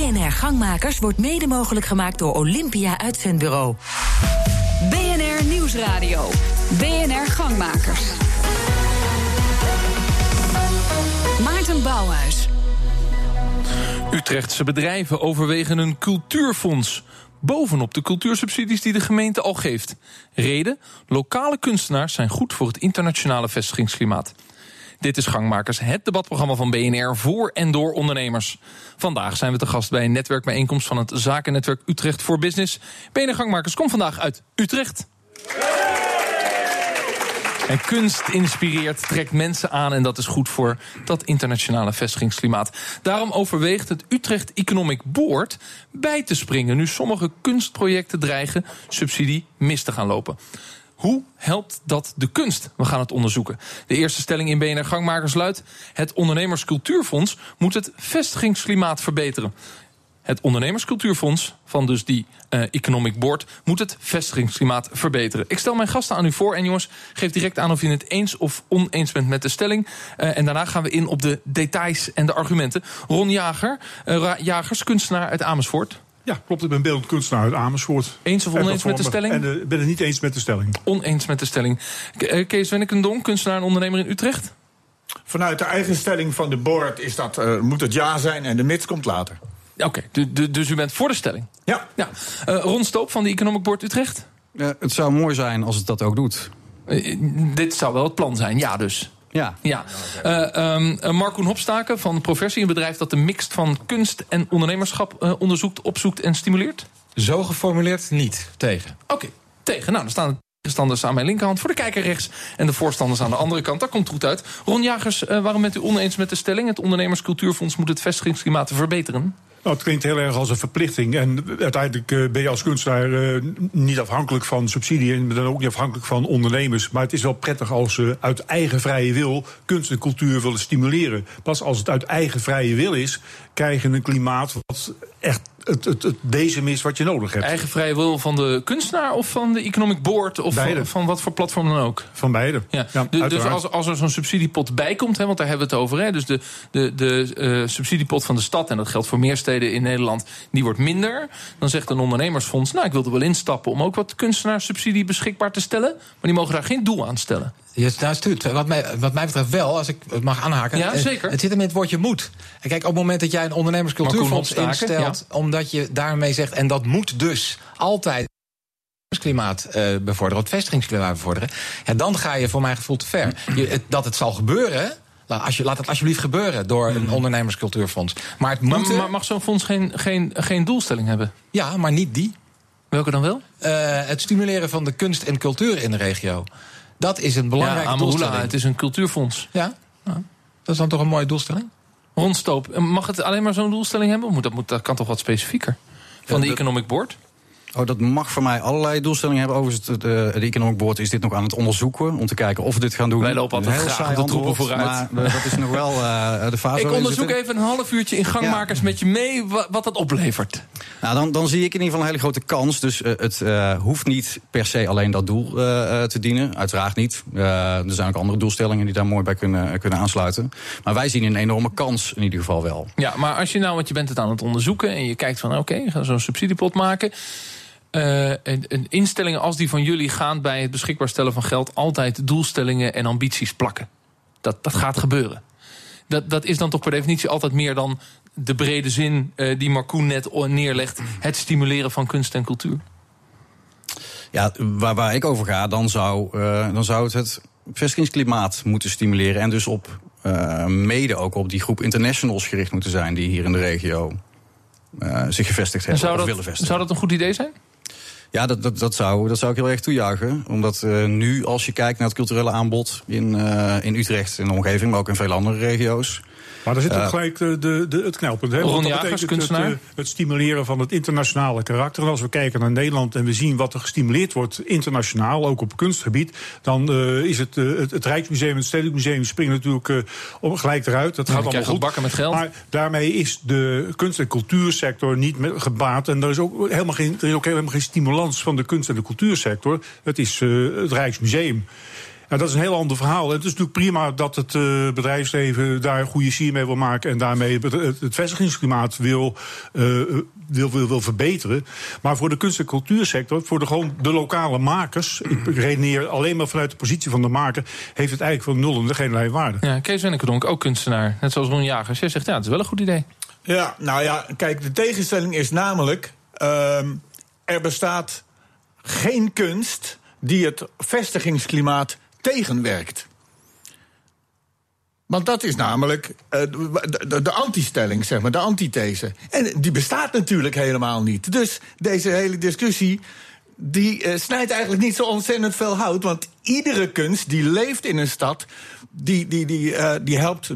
BNR Gangmakers wordt mede mogelijk gemaakt door Olympia Uitzendbureau. BNR Nieuwsradio. BNR Gangmakers. Maarten Bouwhuis. Utrechtse bedrijven overwegen een cultuurfonds. Bovenop de cultuursubsidies die de gemeente al geeft. Reden: lokale kunstenaars zijn goed voor het internationale vestigingsklimaat. Dit is Gangmakers, het debatprogramma van BNR voor en door ondernemers. Vandaag zijn we te gast bij een netwerkbijeenkomst van het zakennetwerk Utrecht voor Business. BNR Gangmakers komt vandaag uit Utrecht. En kunst inspireert, trekt mensen aan en dat is goed voor dat internationale vestigingsklimaat. Daarom overweegt het Utrecht Economic Board bij te springen nu sommige kunstprojecten dreigen subsidie mis te gaan lopen. Hoe helpt dat de kunst? We gaan het onderzoeken. De eerste stelling in BNR Gangmakers luidt: het Ondernemerscultuurfonds moet het vestigingsklimaat verbeteren. Het Ondernemerscultuurfonds van dus die uh, Economic Board moet het vestigingsklimaat verbeteren. Ik stel mijn gasten aan u voor en jongens, geef direct aan of je het eens of oneens bent met de stelling. Uh, en daarna gaan we in op de details en de argumenten. Ron Jager, uh, Jagers, kunstenaar uit Amersfoort. Ja, klopt. Ik ben beeldend kunstenaar uit Amersfoort. Eens of oneens met de stelling? En uh, ben het niet eens met de stelling. Oneens met de stelling. K Kees Wennekendong, kunstenaar en ondernemer in Utrecht. Vanuit de eigen stelling van de board is dat, uh, moet het ja zijn en de mits komt later. Oké, okay, dus u bent voor de stelling? Ja. ja. Uh, Ron Stoop van de Economic Board Utrecht? Ja, het zou mooi zijn als het dat ook doet. Uh, dit zou wel het plan zijn, ja dus. Ja. ja. Uh, um, Markoen Hopstaken van Professie, een bedrijf dat de mix van kunst en ondernemerschap uh, onderzoekt, opzoekt en stimuleert? Zo geformuleerd niet. Tegen. Oké, okay. tegen. Nou, dan staan de tegenstanders aan mijn linkerhand, voor de kijker rechts en de voorstanders aan de andere kant. Dat komt goed uit. Ron Jagers, uh, waarom bent u oneens met de stelling? Het Ondernemerscultuurfonds moet het vestigingsklimaat verbeteren? Nou, het klinkt heel erg als een verplichting. En uiteindelijk uh, ben je als kunstenaar uh, niet afhankelijk van subsidie. En dan ook niet afhankelijk van ondernemers. Maar het is wel prettig als ze uit eigen vrije wil kunst en cultuur willen stimuleren. Pas als het uit eigen vrije wil is, krijg je een klimaat wat echt het, het, het bezem is wat je nodig hebt. Eigen vrije wil van de kunstenaar of van de Economic Board? Of van, van, wat voor platform dan ook? Van beide. Ja. ja dus, dus als, als er zo'n subsidiepot bij komt, hè, want daar hebben we het over. Hè, dus de, de, de uh, subsidiepot van de stad, en dat geldt voor meer steden in Nederland, die wordt minder. Dan zegt een ondernemersfonds, nou ik wil er wel instappen om ook wat kunstenaarssubsidie beschikbaar te stellen. Maar die mogen daar geen doel aan stellen. Ja, nou, stuurt. Wat mij, wat mij betreft wel, als ik het mag aanhaken. Ja, zeker. Het zit hem in het woordje moet. En kijk, op het moment dat jij een ondernemerscultuurfonds instelt, ja. omdat je daarmee zegt, en dat moet dus altijd klimaat uh, bevorderen, het vestigingsklimaat bevorderen, ja, dan ga je voor mijn gevoel te ver. Je, het, dat het zal gebeuren, als je, laat het alsjeblieft gebeuren door een ondernemerscultuurfonds. Maar, het moet maar, maar mag zo'n fonds geen, geen, geen doelstelling hebben? Ja, maar niet die. Welke dan wel? Uh, het stimuleren van de kunst en cultuur in de regio. Dat is een belangrijke ja, doelstelling. Het is een cultuurfonds. Ja, ja, dat is dan toch een mooie doelstelling? Rondstoop. Mag het alleen maar zo'n doelstelling hebben? Moet dat, moet, dat kan toch wat specifieker? Van de Economic Board? Oh, dat mag voor mij allerlei doelstellingen hebben. Overigens, de, de Economic Board is dit nog aan het onderzoeken... om te kijken of we dit gaan doen. Wij lopen altijd graag de troepen vooruit. Maar dat is nog wel uh, de fase Ik onderzoek even een half uurtje in gangmakers ja. met je mee... wat, wat dat oplevert. Nou, dan, dan zie ik in ieder geval een hele grote kans. Dus uh, het uh, hoeft niet per se alleen dat doel te dienen. Uiteraard niet. er zijn ook andere doelstellingen die daar mooi bij kunnen, kunnen aansluiten. Maar wij zien een enorme kans in ieder geval wel. Ja, maar als je nou, want je bent het aan het onderzoeken... en je kijkt van, oké, okay, we gaan zo'n subsidiepot maken... Uh, en, instellingen als die van jullie gaan bij het beschikbaar stellen van geld altijd doelstellingen en ambities plakken. Dat, dat gaat gebeuren. Dat, dat is dan toch per definitie altijd meer dan de brede zin uh, die Marcoen net neerlegt: het stimuleren van kunst en cultuur. Ja, waar, waar ik over ga, dan zou, uh, dan zou het het vestigingsklimaat moeten stimuleren. En dus op mede ook op die groep internationals gericht moeten zijn die hier in de regio zich gevestigd hebben of dat, willen vestigen. Zou dat een goed idee zijn? Ja, dat, dat, dat, zou, dat zou ik heel erg toejuichen. Omdat uh, nu, als je kijkt naar het culturele aanbod in, uh, in Utrecht en de omgeving, maar ook in veel andere regio's. Maar daar zit ook uh, gelijk de, de, de, het knelpunt. Hè? Ron dat Jagers, betekent het, het, het, stimuleren van het internationale karakter. En als we kijken naar Nederland en we zien wat er gestimuleerd wordt internationaal, ook op kunstgebied, dan uh, is het, uh, het, het Rijksmuseum en het Stedelijk Museum springen natuurlijk uh, op, gelijk eruit. Dat ja, gaat allemaal goed. bakken met geld. Maar daarmee is de kunst- en cultuursector niet gebaat. En er is ook helemaal geen, er is ook helemaal geen stimulans van de kunst- en de cultuursector. Het is het Rijksmuseum. Nou, dat is een heel ander verhaal. Het is natuurlijk prima dat het uh, bedrijfsleven daar een goede sier mee wil maken en daarmee het, het vestigingsklimaat wil, uh, wil, wil, wil verbeteren. Maar voor de kunst- en cultuursector, voor de, gewoon de lokale makers, ik redeneer alleen maar vanuit de positie van de maker, heeft het eigenlijk van nul en geen waarde. Ja, Kees Wennekedonk, ook kunstenaar, net zoals Ron Jagers. Jij zegt ja, het is wel een goed idee. Ja, nou ja, kijk, de tegenstelling is namelijk. Uh, er bestaat geen kunst die het vestigingsklimaat tegenwerkt. Want dat is namelijk uh, de, de, de antistelling, zeg maar, de antithese. En die bestaat natuurlijk helemaal niet. Dus deze hele discussie die uh, snijdt eigenlijk niet zo ontzettend veel hout. Want iedere kunst die leeft in een stad die, die, die, uh, die helpt,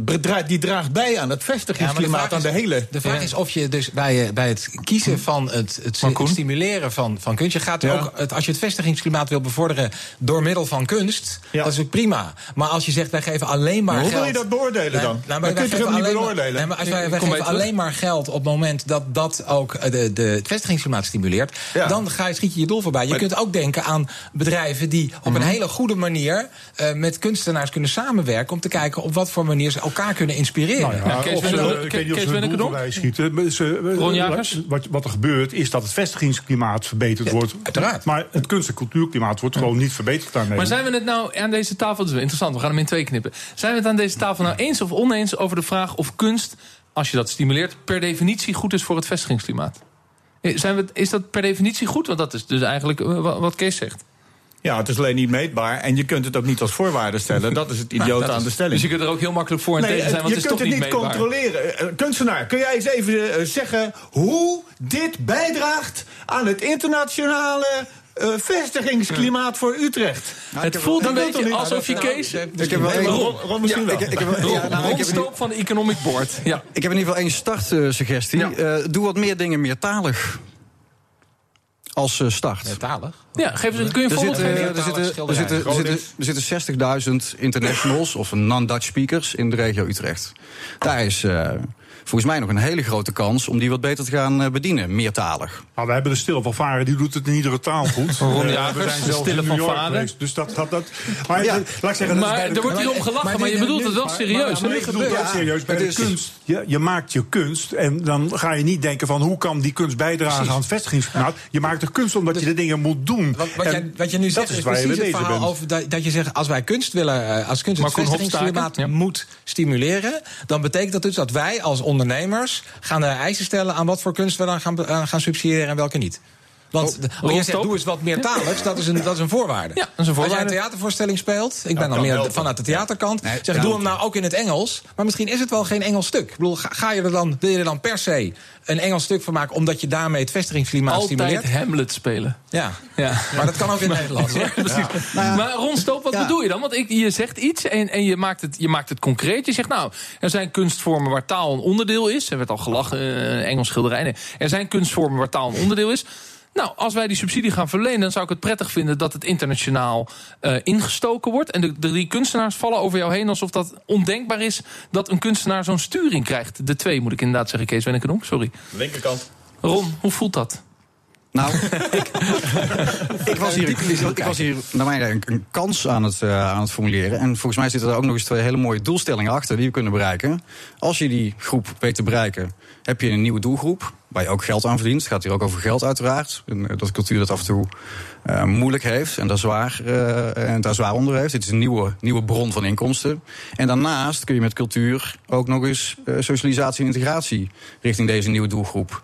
die draagt bij aan het vestigingsklimaat, ja, aan de hele. De vraag is of je dus bij, bij het kiezen van het, het stimuleren van, van kunst. Je gaat ja. ook, het, als je het vestigingsklimaat wil bevorderen door middel van kunst, dat is ook prima. Maar als je zegt, wij geven alleen maar. hoe geld, wil je dat beoordelen dan? Nou, wij, wij geven niet beoordelen. Nee, maar als wij, wij geven alleen maar geld op het moment dat dat ook de, de, het vestigingsklimaat stimuleert, dan ga je, schiet je je doel voorbij. Je maar, kunt ook denken aan bedrijven die op een hele goede manier uh, met kunstenaars kunnen samenwerken om te kijken op wat voor manier ze elkaar kunnen inspireren. Nou ja, ja, Kees, of ze, schieten. Ze, wat, wat er gebeurt is dat het vestigingsklimaat verbeterd ja, wordt. Uiteraard. Maar het kunst- en cultuurklimaat wordt gewoon niet verbeterd daarmee. Maar zijn we het nou aan deze tafel, dat is interessant, we gaan hem in twee knippen. Zijn we het aan deze tafel nou eens of oneens over de vraag of kunst, als je dat stimuleert, per definitie goed is voor het vestigingsklimaat? Zijn we, is dat per definitie goed? Want dat is dus eigenlijk wat Kees zegt. Ja, het is alleen niet meetbaar. En je kunt het ook niet als voorwaarde stellen. Dat is het idioot aan de stelling. Dus je kunt er ook heel makkelijk voor en nee, tegen zijn, want het is toch niet meetbaar. Je kunt het niet controleren. Uh, kunstenaar, kun jij eens even uh, zeggen hoe dit bijdraagt aan het internationale uh, vestigingsklimaat voor Utrecht. Nou, het voelt een beetje alsof je Kees... Ik heb wel Ron, misschien wel. Ik, heb, ja, nou, Stoop van de Economic Board. Ja. Ik heb in ieder geval één startsuggestie. Ja. Uh, doe wat meer dingen meertalig als uh, start. Meertalig? Ja, geef eens, kun je een voorbeeld geven? Er zitten, er zitten, er zitten, er zitten 60.000 internationals of non-Dutch speakers in de regio Utrecht. Daar is... Volgens mij nog een hele grote kans om die wat beter te gaan uh, bedienen, meertalig. Nou, we hebben de Stille van Varen, die doet het in iedere taal goed. Ron uh, we zijn zelf Stille van Varen. Dus dat gaat dat. Maar ja. laat ik zeggen, maar, er wordt hier om gelachen, maar, maar je bedoelt het wel serieus. Maar, ik bedoel het wel serieus. Bij de kunst, je, je maakt je kunst en dan ga je niet denken van hoe kan die kunst bijdragen Precies. aan het vestigingsklimaat. Je maakt de kunst omdat je de dingen moet doen. Wat, wat, jij, wat je nu zegt is, is precies het verhaal bent. over dat, dat, je zegt als wij kunst willen, als kunst het vestigingsklimaat ja. moet stimuleren, dan betekent dat dus dat wij als ondernemers gaan er eisen stellen aan wat voor kunst we dan gaan, uh, gaan subsidiëren en welke niet. Want oh, je zegt, doe eens wat meertaligs, dat is een, dat is een voorwaarde. Ja, dat is een voorwaarde. Als jij een theatervoorstelling speelt, ik ben dan meer helpen. vanuit de theaterkant, nee, zeg, doe hem nou ook in het Engels. Maar misschien is het wel geen Engels stuk. Ik bedoel, ga, ga je er dan, wil je er dan per se een Engels stuk van maken, omdat je daarmee het vestigingsklimaat Altijd stimuleert? Altijd Hamlet spelen. Ja. ja, maar dat kan ook in Nederland. Ja, precies. Ja. Ja. Maar Ron Stoop, wat bedoel je dan? Want ik, je zegt iets en, en je, maakt het, je maakt het concreet. Je zegt, nou, er zijn kunstvormen waar taal een onderdeel is. Er werd al gelachen, uh, Engels schilderij. Nee. Er zijn kunstvormen waar taal een onderdeel is. Nou, als wij die subsidie gaan verlenen, dan zou ik het prettig vinden dat het internationaal uh, ingestoken wordt. En de, de drie kunstenaars vallen over jou heen alsof dat ondenkbaar is dat een kunstenaar zo'n sturing krijgt. De twee, moet ik inderdaad zeggen, Kees Wennekenonk, sorry. Linkerkant. Ron, hoe voelt dat? Nou, ik, ik, was hier, ik, was hier naar mijn een, een kans aan het, uh, aan het formuleren. En volgens mij zitten er ook nog eens twee hele mooie doelstellingen achter die we kunnen bereiken. Als je die groep weet te bereiken, heb je een nieuwe doelgroep. Waar je ook geld aan verdient. Het gaat hier ook over geld uiteraard. En dat cultuur dat af en toe uh, moeilijk heeft en daar, zwaar, uh, en daar zwaar onder heeft. Het is een nieuwe, nieuwe bron van inkomsten. En daarnaast kun je met cultuur ook nog eens socialisatie en integratie richting deze nieuwe doelgroep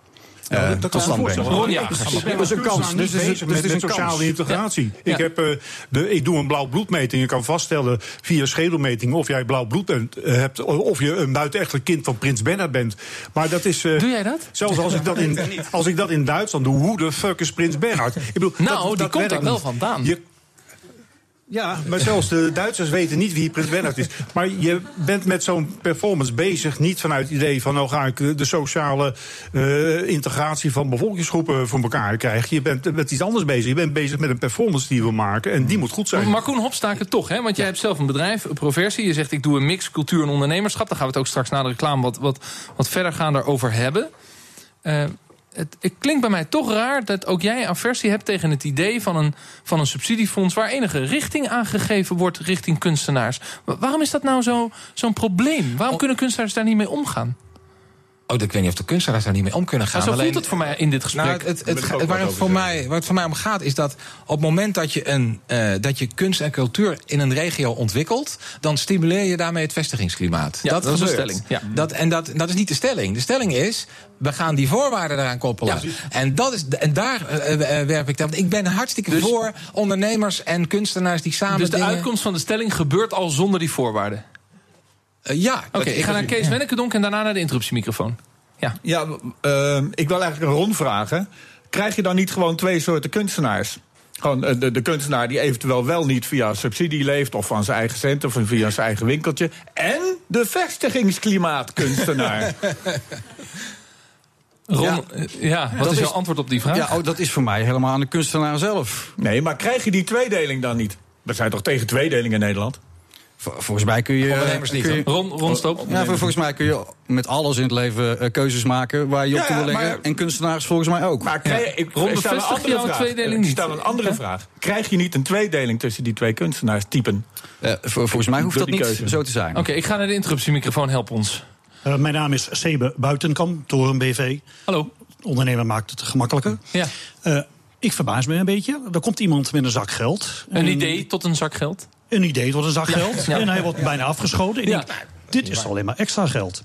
ja, dat, stand brengen. Ja, dat is een kans. Dus het is, dus een sociale integratie. Ja. Ik, heb, uh, de, ik doe een blauw bloedmeting. Je kan vaststellen via schedelmeting of jij blauw bloed bent, hebt. Of je een buitenechtelijk kind van Prins Bernhard bent. Maar dat is. Uh, doe jij dat? Zelfs als ik dat in, als ik dat in Duitsland doe, hoe de fuck is Prins Bernhard? Ik bedoel, nou, dat, die komt er wel vandaan. Je, ja, maar zelfs de Duitsers weten niet wie Prins Bernhard is. Maar je bent met zo'n performance bezig, niet vanuit het idee van nou ga ik de sociale uh, integratie van bevolkingsgroepen voor elkaar krijgen. Je bent met iets anders bezig. Je bent bezig met een performance die we maken en die moet goed zijn. Maar Koen Hopstaken toch, hè? Want jij hebt zelf een bedrijf, een Proversie. Je zegt ik doe een mix cultuur en ondernemerschap. Daar gaan we het ook straks na de reclame wat, wat, wat verder gaan daarover hebben. Uh, het, het, klinkt bij mij toch raar dat ook jij aversie hebt tegen het idee van een, van een subsidiefonds waar enige richting aangegeven wordt richting kunstenaars. Waarom is dat nou zo'n probleem? Waarom kunnen kunstenaars daar niet mee omgaan? Oh, ik weet niet of de kunstenaars daar niet mee om kunnen gaan. Maar zo voelt het voor mij in dit gesprek. Nou, het, het, waar, het voor mij, waar het voor mij om gaat, is dat op het moment dat je, een, uh, dat je kunst en cultuur in een regio ontwikkelt, dan stimuleer je daarmee het vestigingsklimaat. Ja, dat, dat is de stelling. Ja. Dat, en dat, dat is niet de stelling. De stelling is, we gaan die voorwaarden eraan koppelen. Ja. En, dat is, en daar uh, uh, werp ik dan. Ik ben hartstikke dus, voor ondernemers en kunstenaars die samen. Dus de uitkomst van de stelling gebeurt al zonder die voorwaarden? Uh, ja. Oké, okay, ik ga naar Kees Wennekedonk en daarna naar de interruptiemicrofoon. Ja, ja uh, ik wil eigenlijk een rondvragen. Krijg je dan niet gewoon twee soorten kunstenaars? Gewoon uh, de, de, kunstenaar die eventueel wel niet via subsidie leeft... of van zijn eigen cent of via zijn eigen winkeltje. En de vestigingsklimaatkunstenaar. Ron, ja, ja wat is jouw antwoord op die vraag? Ja, oh, dat is voor mij helemaal aan de kunstenaar zelf. Nee, maar krijg je die tweedeling dan niet? We zijn toch tegen tweedeling in Nederland? Volgens mij kun je. Ondernemers niet. Kun je, Ron, Ron Ja, volgens mij kun je met alles in het leven uh, keuzes maken waar je op ja, wil leggen. Maar, en kunstenaars volgens mij ook. Maar krijg, ik, Ron, stel een andere vraag. Tweedeling ik stel een andere vraag. Krijg je niet een tweedeling tussen die twee kunstenaarstypen? Uh, volgens mij hoeft dat niet zo te zijn. Oké, okay, ik ga naar de interruptiemicrofoon. Help ons. Uh, mijn naam is Sebe Buitenkamp, Toren BV. Hallo. Ondernemer maakt het gemakkelijker. Ja. ik verbaas me een beetje. Er komt iemand met een zak geld. Een idee tot een zak geld? Een idee tot een zak geld. En hij wordt bijna afgeschoten. Ik denk, dit is alleen maar extra geld.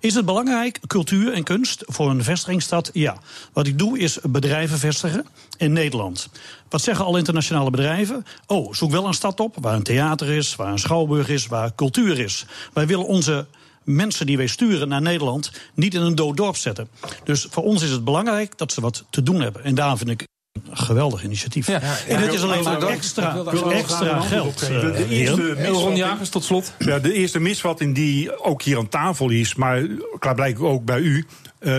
Is het belangrijk, cultuur en kunst, voor een vestigingsstad? Ja. Wat ik doe is bedrijven vestigen in Nederland. Wat zeggen alle internationale bedrijven? Oh, zoek wel een stad op waar een theater is, waar een schouwburg is, waar cultuur is. Wij willen onze mensen die wij sturen naar Nederland niet in een dood dorp zetten. Dus voor ons is het belangrijk dat ze wat te doen hebben. En daar vind ik geweldig initiatief. Ja. En dit is alleen maar extra, extra geld. De, de eh, eerste Ron Jagers, tot slot. Ja, de eerste misvatting die ook hier aan tafel is, maar klaarblijkelijk ook bij u. Uh,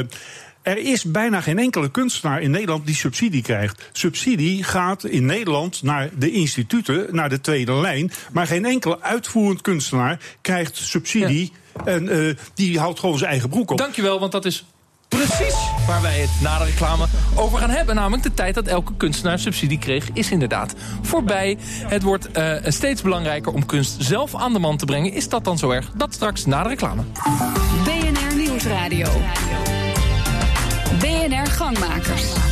er is bijna geen enkele kunstenaar in Nederland die subsidie krijgt. Subsidie gaat in Nederland naar de instituten, naar de tweede lijn. Maar geen enkele uitvoerend kunstenaar krijgt subsidie. En uh, die houdt gewoon zijn eigen broek op. Dankjewel, want dat is precies waar wij het na de reclame over gaan hebben. Namelijk de tijd dat elke kunstenaar subsidie kreeg is inderdaad voorbij. Het wordt uh, steeds belangrijker om kunst zelf aan de man te brengen. Is dat dan zo erg? Dat straks na de reclame. BNR Nieuwsradio. BNR Gangmakers.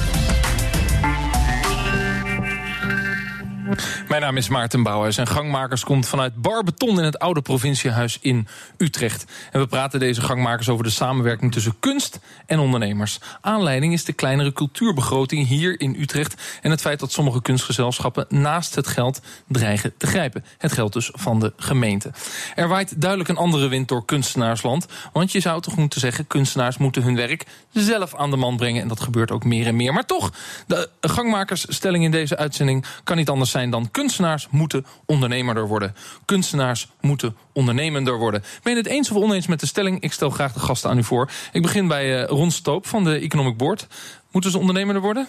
Mijn naam is Maarten Bouwhuis en Gangmakers komt vanuit Barbeton in het oude provinciehuis in Utrecht. En we praten deze gangmakers over de samenwerking tussen kunst en ondernemers. Aanleiding is de kleinere cultuurbegroting hier in Utrecht en het feit dat sommige kunstgezelschappen naast het geld dreigen te grijpen. Het geld dus van de gemeente. Er waait duidelijk een andere wind door kunstenaarsland, want je zou toch moeten zeggen kunstenaars moeten hun werk zelf aan de man brengen en dat gebeurt ook meer en meer. Maar toch, de gangmakersstelling in deze uitzending kan niet anders zijn dan kunstenaars moeten ondernemerder worden. Kunstenaars moeten ondernemender worden. Ben je het eens of oneens met de stelling? Ik stel graag de gasten aan u voor. Ik begin bij uh, Ron Stoop van de Economic Board. Moeten ze ondernemerder worden?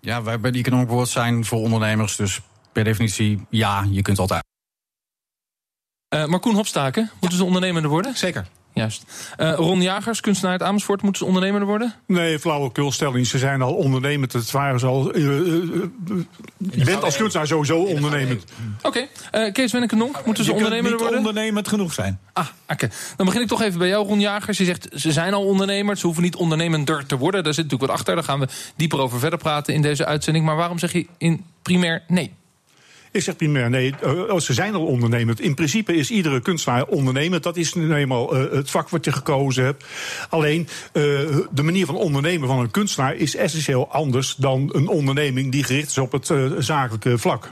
Ja, wij bij de Economic Board zijn voor ondernemers. Dus per definitie, ja, je kunt altijd. Uh, maar Koen Hopstaken, moeten ze ondernemender worden? Zeker. Juist. Uh, Ron Jagers, kunstenaar uit Amersfoort, moeten ze ondernemer worden? Nee, flauwekulstelling. Ze zijn al ondernemend. Het waren ze al. Uh, uh, je bent als kunstenaar sowieso ondernemend. Oké. Okay. Kees Wennekenonk, moeten ze ondernemer worden? niet ondernemend genoeg zijn. Ah, oké. Dan begin ik toch even bij jou, Ron Jagers. Je zegt, ze zijn al ondernemers. Ze hoeven niet ondernemender te worden. Daar zit natuurlijk wat achter. Daar gaan we dieper over verder praten in deze uitzending. Maar waarom zeg je in primair nee? Ik zeg primair nee, uh, ze zijn al ondernemend. In principe is iedere kunstenaar ondernemend. Dat is nu eenmaal uh, het vak wat je gekozen hebt. Alleen uh, de manier van ondernemen van een kunstenaar is essentieel anders dan een onderneming die gericht is op het zakelijke vlak.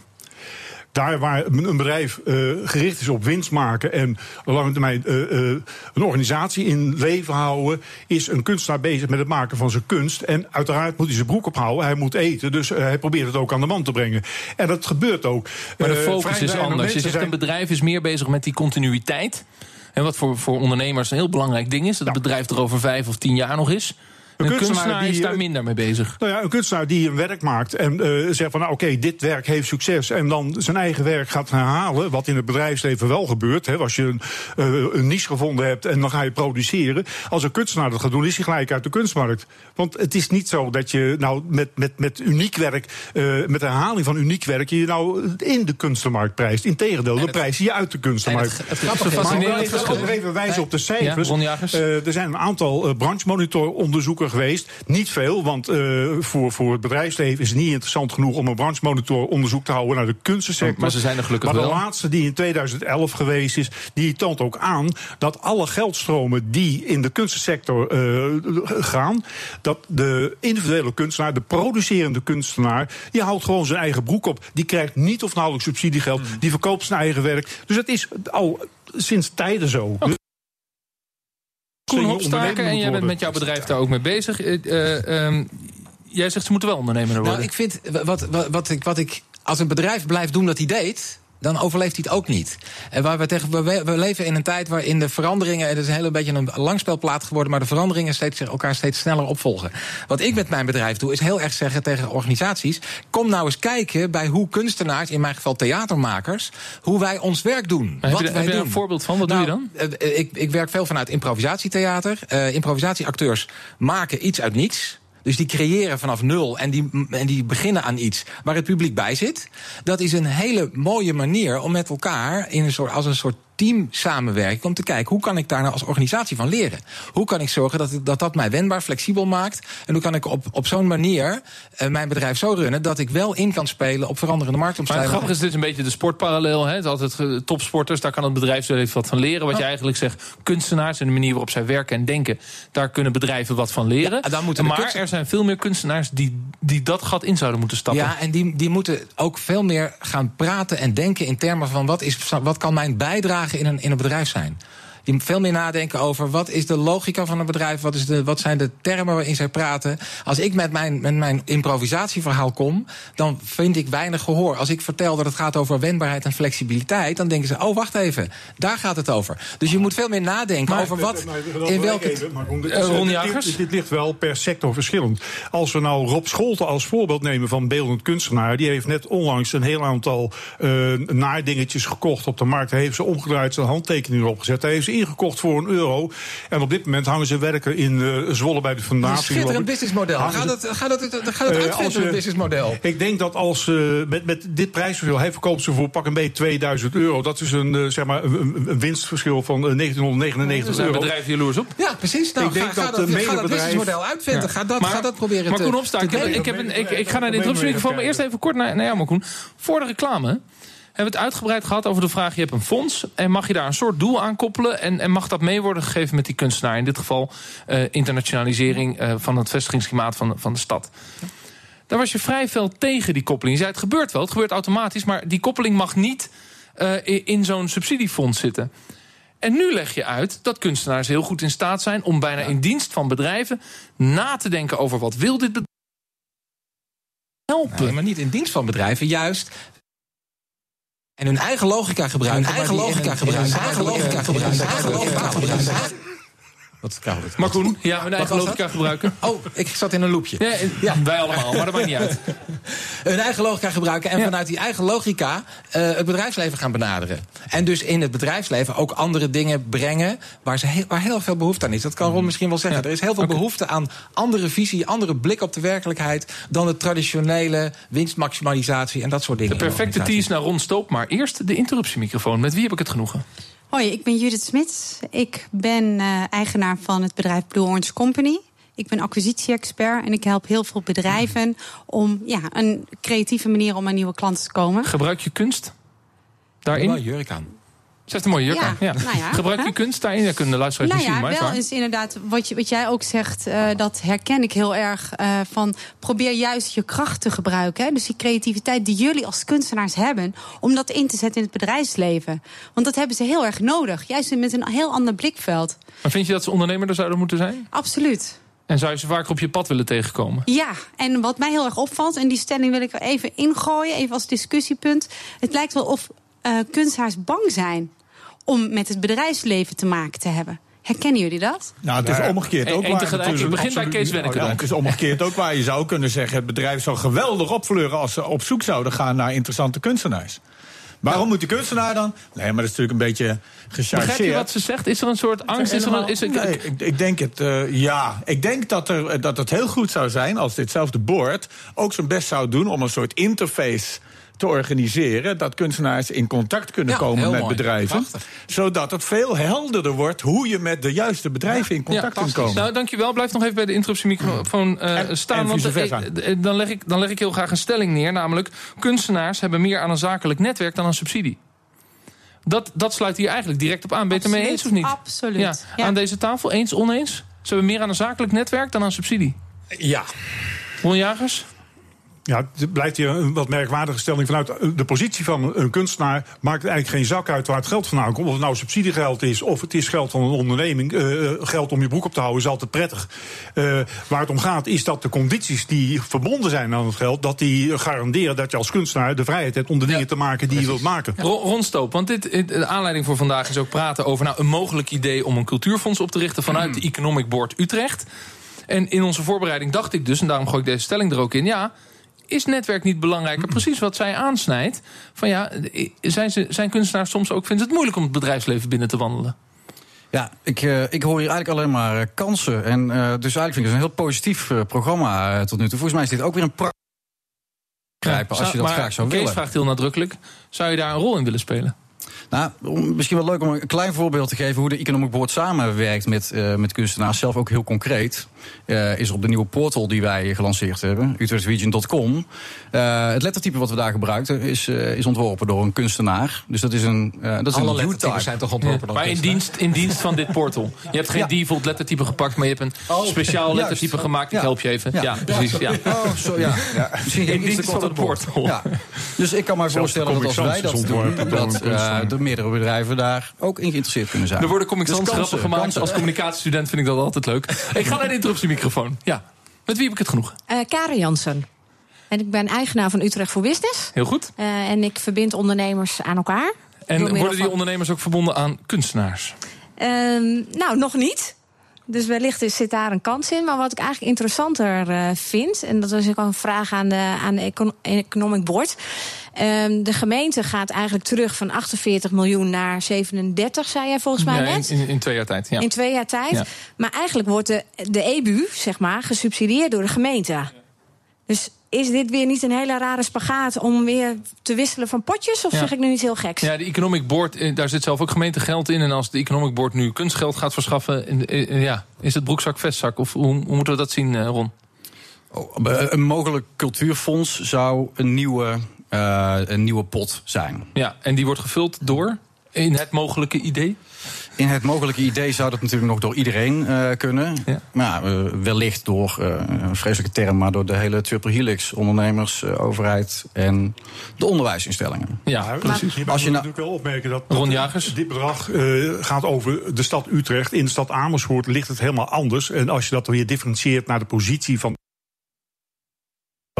Daar waar een bedrijf uh, gericht is op winst maken en lange termijn uh, uh, een organisatie in leven houden, is een kunstenaar bezig met het maken van zijn kunst. En uiteraard moet hij zijn broek ophouden, hij moet eten, dus hij probeert het ook aan de man te brengen. En dat gebeurt ook. Maar de focus is anders. Je zegt een bedrijf is meer bezig met die continuïteit. En wat voor, voor ondernemers een heel belangrijk ding is, dat het bedrijf er over vijf of tien jaar nog is. Een, kunstenaar, die, is daar minder mee bezig. Nou ja, een kunstenaar die een werk maakt en uh, zegt van nou oké, dit werk heeft succes. En dan zijn eigen werk gaat herhalen. Wat in het bedrijfsleven wel gebeurt. Hè, als je een, uh, een niche gevonden hebt en dan ga je produceren. Als een kunstenaar dat gaat doen, is hij gelijk uit de kunstmarkt. Want het is niet zo dat je nou met, met, met uniek werk, uh, met herhaling van uniek werk, je nou in de kunstenmarkt prijst. Integendeel, de prijs je uit de kunstenmarkt. Het, het, het, maar even wijzen op de cijfers. Ja, er zijn een aantal branchemonitor-onderzoeken geweest. Niet veel, want uh, voor, voor het bedrijfsleven is het niet interessant genoeg om een branchemonitor-onderzoek te houden naar de kunstensector. Maar ze zijn er gelukkig maar de laatste die in 2011 geweest is, die toont ook aan dat alle geldstromen die in de kunstensector uh, gaan, dat de individuele kunstenaar, de producerende kunstenaar, die houdt gewoon zijn eigen broek op. Die krijgt niet of nauwelijks subsidiegeld, hmm. die verkoopt zijn eigen werk. Dus het is al sinds tijden zo. Okay. Koen Hopstaken, en jij bent met jouw bedrijf daar ook mee bezig. Uh, um, jij zegt ze moeten wel ondernemer worden. Nou, ik vind, wat, wat, wat, ik, wat ik als een bedrijf blijft doen dat hij deed dan overleeft hij het ook niet. En waar we, tegen, we, leven in een tijd waarin de veranderingen. Het is een hele beetje een langspelplaat geworden, maar de veranderingen steeds, elkaar steeds sneller opvolgen. Wat ik met mijn bedrijf doe, is heel erg zeggen tegen organisaties: kom nou eens kijken bij hoe kunstenaars, in mijn geval theatermakers, hoe wij ons werk doen. Heb wat je, wij heb je doen. een voorbeeld van? Wat nou, doe je dan? Uh, ik, ik werk veel vanuit improvisatietheater. Uh, improvisatieacteurs maken iets uit niets. Dus die creëren vanaf nul en die, en die beginnen aan iets waar het publiek bij zit. Dat is een hele mooie manier om met elkaar in een soort, als een soort team samenwerken om te kijken hoe kan ik daar nou als organisatie van leren. Hoe kan ik zorgen dat dat, dat mij wendbaar, flexibel maakt. En hoe kan ik op, op zo'n manier uh, mijn bedrijf zo runnen dat ik wel in kan spelen op veranderende marktomstandigheden. Maar grappig is dit een beetje de sportparallel. Hè? Het altijd topsporters, daar kan het bedrijfsleven wat van leren. Wat je eigenlijk zegt, kunstenaars en de manier waarop zij werken en denken, daar kunnen bedrijven wat van leren. Ja, daar moeten maar er zijn veel meer kunstenaars die, die dat gat in zouden moeten stappen. Ja, en die, die moeten ook veel meer gaan praten en denken in termen van wat, is, wat kan mijn bijdrage in een, in een bedrijf zijn die veel meer nadenken over wat is de logica van een bedrijf, wat, is de, wat zijn de termen waarin zij praten. Als ik met mijn, met mijn improvisatieverhaal kom, dan vind ik weinig gehoor. Als ik vertel dat het gaat over wendbaarheid en flexibiliteit, dan denken ze: oh, wacht even, daar gaat het over. Dus je moet veel meer nadenken maar, over wat. Maar, in welke. Even, maar, dit, uh, dit, dit, ligt wel per sector verschillend. Als we nou Rob Scholten als voorbeeld nemen van beeldend kunstenaar, die heeft net onlangs een heel aantal uh, naardingetjes gekocht op de markt. Hij heeft ze omgedraaid, zijn handtekening erop gezet. Hij heeft ingekocht voor een euro. En op dit moment hangen ze werken in uh, Zwolle bij de fundatie. Een schitterend businessmodel. Gaat het, gaat het, gaat het uh, uitvinden, een businessmodel? Ik denk dat als uh, met, met dit prijsverschil, hij verkoopt ze voor pak een beetje 2000 euro. Dat is een, uh, zeg maar, een, een winstverschil van 1999 euro. Bedrijf jaloers op. Ja, precies. Nou, ik denk ga, dat, dat, ga dat businessmodel uitvinden. Ja. Ga, dat, maar, ga dat proberen maar te Koen Opstaan, ik, ik, heb een, ik, ik ga naar de introductiemicrofoon, maar eerst even kort naar, naar jou, maar Koen. Voor de reclame hebben we het uitgebreid gehad over de vraag: je hebt een fonds en mag je daar een soort doel aan koppelen? En, en mag dat mee worden gegeven met die kunstenaar? In dit geval uh, internationalisering uh, van het vestigingsklimaat van, van de stad. Daar was je vrij veel tegen die koppeling. Je zei: het gebeurt wel, het gebeurt automatisch, maar die koppeling mag niet uh, in zo'n subsidiefonds zitten. En nu leg je uit dat kunstenaars heel goed in staat zijn om bijna in dienst van bedrijven na te denken over wat wil dit bedrijf. Helpen. Nee, maar niet in dienst van bedrijven, juist en hun eigen logica gebruiken. Hun eigen logica gebruiken. Hun eigen logica gebruiken. Hun eigen logica gebruiken. Wat? Maar Koen, ja, mijn eigen logica gebruiken. Oh, ik zat in een loopje. Ja, ja. wij allemaal, maar dat maakt niet uit. Hun eigen logica gebruiken en ja. vanuit die eigen logica uh, het bedrijfsleven gaan benaderen. En dus in het bedrijfsleven ook andere dingen brengen waar, ze heel, waar heel veel behoefte aan is. Dat kan Ron misschien wel zeggen. Ja. Er is heel veel okay. behoefte aan andere visie, andere blik op de werkelijkheid dan de traditionele winstmaximalisatie en dat soort dingen. De perfecte tease naar Ron Stoop, maar eerst de interruptiemicrofoon. Met wie heb ik het genoegen? Hoi, ik ben Judith Smits. Ik ben uh, eigenaar van het bedrijf Blue Orange Company. Ik ben acquisitie-expert en ik help heel veel bedrijven om ja, een creatieve manier om aan nieuwe klanten te komen. Gebruik je kunst daarin? Wel jurk aan. Ze heeft een mooie jurk ja. Nou ja, Gebruik je kunst daarin? Dat kunnen de luisteraars nou. Maar wel is inderdaad, wat, je, wat jij ook zegt, uh, dat herken ik heel erg. Uh, van probeer juist je kracht te gebruiken. Hè? Dus die creativiteit die jullie als kunstenaars hebben, om dat in te zetten in het bedrijfsleven. Want dat hebben ze heel erg nodig. Juist met een heel ander blikveld. Maar vind je dat ze ondernemer er zouden moeten zijn? Absoluut. En zou je ze vaker op je pad willen tegenkomen? Ja, en wat mij heel erg opvalt, en die stelling wil ik er even ingooien, even als discussiepunt. Het lijkt wel of uh, kunstenaars bang zijn om met het bedrijfsleven te maken te hebben. Herkennen jullie dat? Nou, het is omgekeerd ook waar. Ik begin bij Kees Wennekamp. Het is omgekeerd ook waar. Je zou kunnen zeggen, het bedrijf zou geweldig opvleuren... als ze op zoek zouden gaan naar interessante kunstenaars. Waarom moet die kunstenaar dan? Nee, maar dat is natuurlijk een beetje gechargeerd. Begrijp je wat ze zegt? Is er een soort angst? Is er een, is er, nee, ik, ik, denk het, uh, ja. Ik denk dat, er, dat het heel goed zou zijn als ditzelfde board... ook zijn best zou doen om een soort interface te organiseren. Dat kunstenaars in contact kunnen komen met bedrijven. Zodat het veel helderder wordt hoe je met de juiste bedrijven in contact kunt komen. Nou, dankjewel. Blijf nog even bij de interruptiemicrofoon uh, staan. En want ik, dan, leg ik, dan leg ik heel graag een stelling neer. Namelijk, kunstenaars hebben meer aan een zakelijk netwerk dan een subsidie. Dat, dat sluit hier eigenlijk direct op aan. Ben je het ermee eens of niet? Absoluut. Ja. Aan deze tafel, eens, oneens? Ze hebben meer aan een zakelijk netwerk dan aan subsidie. Ja. Ron Jagers? Ja, het blijft hier een wat merkwaardige stelling. Vanuit de positie van een kunstenaar maakt het eigenlijk geen zak uit waar het geld vandaan komt. Of het nou subsidiegeld is of het is geld van een onderneming. Uh, geld om je broek op te houden is altijd prettig. Uh, waar het om gaat is dat de condities die verbonden zijn aan het geld... dat die garanderen dat je als kunstenaar de vrijheid hebt om de dingen te maken die je wilt maken. Ja. Ron Stoop, want dit, de aanleiding voor vandaag is ook praten over nou, een mogelijk idee... om een cultuurfonds op te richten vanuit de Economic Board Utrecht. En in onze voorbereiding dacht ik dus, en daarom gooi ik deze stelling er ook in... ja, is netwerk niet belangrijker? Precies wat zij aansnijdt. Van ja, zijn, ze, zijn kunstenaars soms ook vinden het moeilijk om het bedrijfsleven binnen te wandelen? Ja, ik, uh, ik hoor hier eigenlijk alleen maar uh, kansen. En uh, dus eigenlijk vind ik het een heel positief programma tot nu toe. Volgens mij is dit ook weer een prachtig als je dat graag zou willen. Kees vraagt heel nadrukkelijk: zou je daar een rol in willen spelen? Nou, misschien wel leuk om een klein voorbeeld te geven hoe de Economic Board samenwerkt met, uh, met kunstenaars. Zelf ook heel concreet. Uh, is op de nieuwe portal die wij gelanceerd hebben, utrechtregion.com. Uh, het lettertype wat we daar gebruiken is, is ontworpen door een kunstenaar. Dus dat is een. dat is Alle een lettertypes zijn toch ontworpen door Maar in dienst, in dienst van dit portal. Je hebt geen ja. default lettertype gepakt, maar je hebt een oh, speciaal lettertype gemaakt. Ik help je even. Ja, precies. Ja. Oh, zo ja. Misschien in dienst van het portal. Ja. Dus ik kan me voorstellen dat als wij dat doen, dat de meerdere bedrijven daar ook in geïnteresseerd kunnen zijn. Er worden comic dus grappen gemaakt. Kansen. Als communicatiestudent vind ik dat altijd leuk. ik ga naar de interruptiemicrofoon. Ja. Met wie heb ik het genoeg? Uh, Karen Jansen. En ik ben eigenaar van Utrecht voor Business. Heel goed. Uh, en ik verbind ondernemers aan elkaar. En worden die ondernemers ook verbonden aan kunstenaars? Uh, nou, nog niet. Dus wellicht zit daar een kans in. Maar wat ik eigenlijk interessanter uh, vind, en dat is ook een vraag aan de, aan de Economic Board. Um, de gemeente gaat eigenlijk terug van 48 miljoen naar 37, zei jij volgens mij ja, net. In, in, twee jaar tijd, ja. In twee jaar tijd. Ja. Maar eigenlijk wordt de, de EBU, zeg maar, gesubsidieerd door de gemeente. Dus is dit weer niet een hele rare spagaat om weer te wisselen van potjes? Of ja. zeg ik nu iets heel geks? Ja, de Economic Board, eh, daar zit zelf ook gemeentegeld in. En als de Economic Board nu kunstgeld gaat verschaffen, ja, is het broekzak vestzak? Of hoe, hoe moeten we dat zien, Ron? Oh, een mogelijk cultuurfonds zou een nieuwe, uh, een nieuwe pot zijn. Ja, en die wordt gevuld door in het mogelijke idee? In het mogelijke idee zou dat natuurlijk nog door iedereen uh, kunnen. Ja. Maar uh, wellicht door, uh, een vreselijke term, maar door de hele triple helix. Ondernemers, overheid en de onderwijsinstellingen. Ja, precies. Als je natuurlijk wel opmerken dat, Ron Jagers. dit bedrag gaat over de stad Utrecht. In de stad Amersfoort ligt het helemaal anders. En als je dat weer differentieert naar de positie van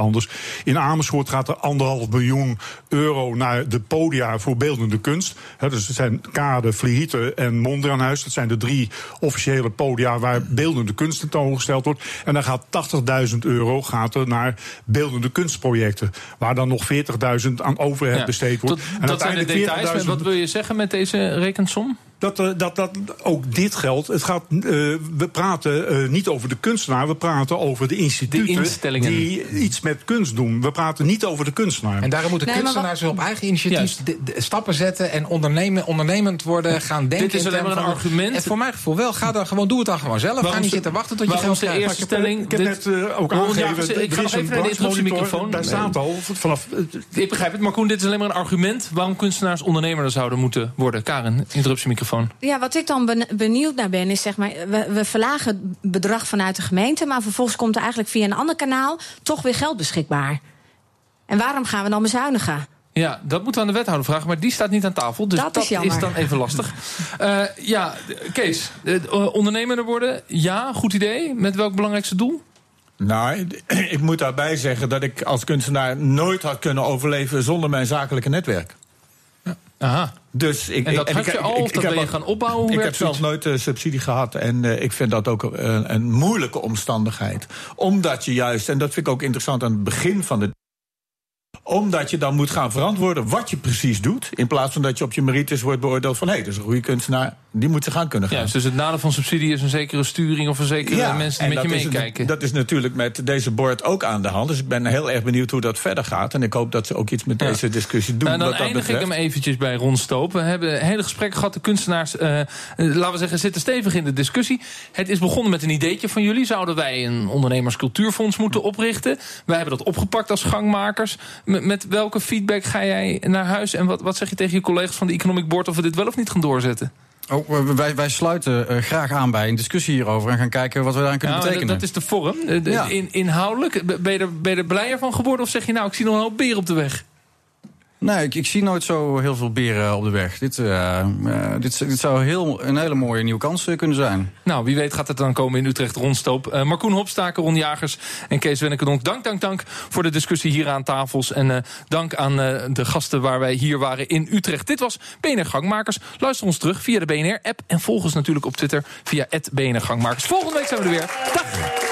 anders. In Amersfoort gaat er anderhalf miljoen euro naar de podia voor beeldende kunst. He, dus het zijn Kade, Vlieten en Mondriaanhuis. Dat zijn de drie officiële podia waar beeldende kunst tentoongesteld wordt. En dan gaat 80.000 euro gaat er naar beeldende kunstprojecten. Waar dan nog 40.000 aan overheid ja. besteed wordt. Tot, en dat zijn de details. Wat wil je zeggen met deze rekensom? Dat, uh, dat, dat ook dit geldt. Het gaat, uh, we praten uh, niet over de kunstenaar, we praten over de instituten de die iets met kunst doen. We praten niet over de kunstenaar. En daarom moeten nee, kunstenaars wat... op eigen initiatief de, de stappen zetten en ondernemen, ondernemend worden, gaan denken. Dit is alleen maar een argument. En voor mijn gevoel wel, ga dan gewoon, doe het dan gewoon zelf. Waarom ga niet zitten wachten tot je geld de eerste stelling. Ik heb net ook aangegeven. Ik ga even naar de introductiemicrofoon. Daar staat al vanaf. Ik begrijp het, maar Koen, dit is alleen maar een argument waarom kunstenaars ondernemer zouden moeten worden. Karen, interruptiemicrofoon. Ja, wat ik dan benieuwd naar ben, is zeg maar, we, we verlagen het bedrag vanuit de gemeente, maar vervolgens komt er eigenlijk via een ander kanaal toch weer geld beschikbaar. En waarom gaan we dan bezuinigen? Ja, dat moeten we aan de wethouder vragen, maar die staat niet aan tafel. Dus dat, dat is, is, dan even lastig. uh, ja, Kees, uh, ondernemer worden, ja, goed idee. Met welk belangrijkste doel? Nou, ik moet daarbij zeggen dat ik als kunstenaar nooit had kunnen overleven zonder mijn zakelijke netwerk. Ja. Aha. Dus ik, en dat ik, had je al, of dat ben je gaan opbouwen? Ik heb zelf nooit uh, subsidie gehad. En uh, ik vind dat ook een, een moeilijke omstandigheid. Omdat je juist, en dat vind ik ook interessant aan het begin van de omdat je dan moet gaan verantwoorden wat je precies doet. In plaats van dat je op je merites wordt beoordeeld van hé, hey, dat is een goede kunstenaar. Die moet ze gaan kunnen gaan. Ja, dus het nadeel van subsidie is een zekere sturing of een zekere ja, mensen die met je meekijken. Dat is natuurlijk met deze board ook aan de hand. Dus ik ben heel erg benieuwd hoe dat verder gaat. En ik hoop dat ze ook iets met ja. deze discussie doen. Nou, dan eindig ik hem eventjes bij Ron Stoop. We hebben hele gesprekken gehad. De kunstenaars, uh, laten we zeggen, zitten stevig in de discussie. Het is begonnen met een ideetje van jullie. Zouden wij een ondernemerscultuurfonds moeten oprichten? Wij hebben dat opgepakt als gangmakers. Met, met welke feedback ga jij naar huis? En wat, wat zeg je tegen je collega's van de Economic Board of we dit wel of niet gaan doorzetten? Oh, wij, wij sluiten uh, graag aan bij een discussie hierover en gaan kijken wat we daaraan kunnen ja, betekenen. Dat is de vorm. Ja. in, inhoudelijk, ben je, er, ben je er blijer van geworden of zeg je nou, ik zie nog een hoop beer op de weg? Nee, ik, ik, zie nooit zo heel veel beren op de weg. Dit, uh, uh, dit, zou heel, een hele mooie nieuwe kans kunnen zijn. Nou, wie weet gaat het dan komen in Utrecht rondstoop. Markoen Hopstaker, Ron Jagers en Kees Wennekedonk. Dank, dank, dank voor de discussie hier aan tafels. En dank aan de gasten waar wij hier waren in Utrecht. Dit was BNR Gangmakers. Luister ons terug via de BNR-app. En volg ons natuurlijk op Twitter via BNR Gangmakers. Volgende week zijn we er weer. Dag!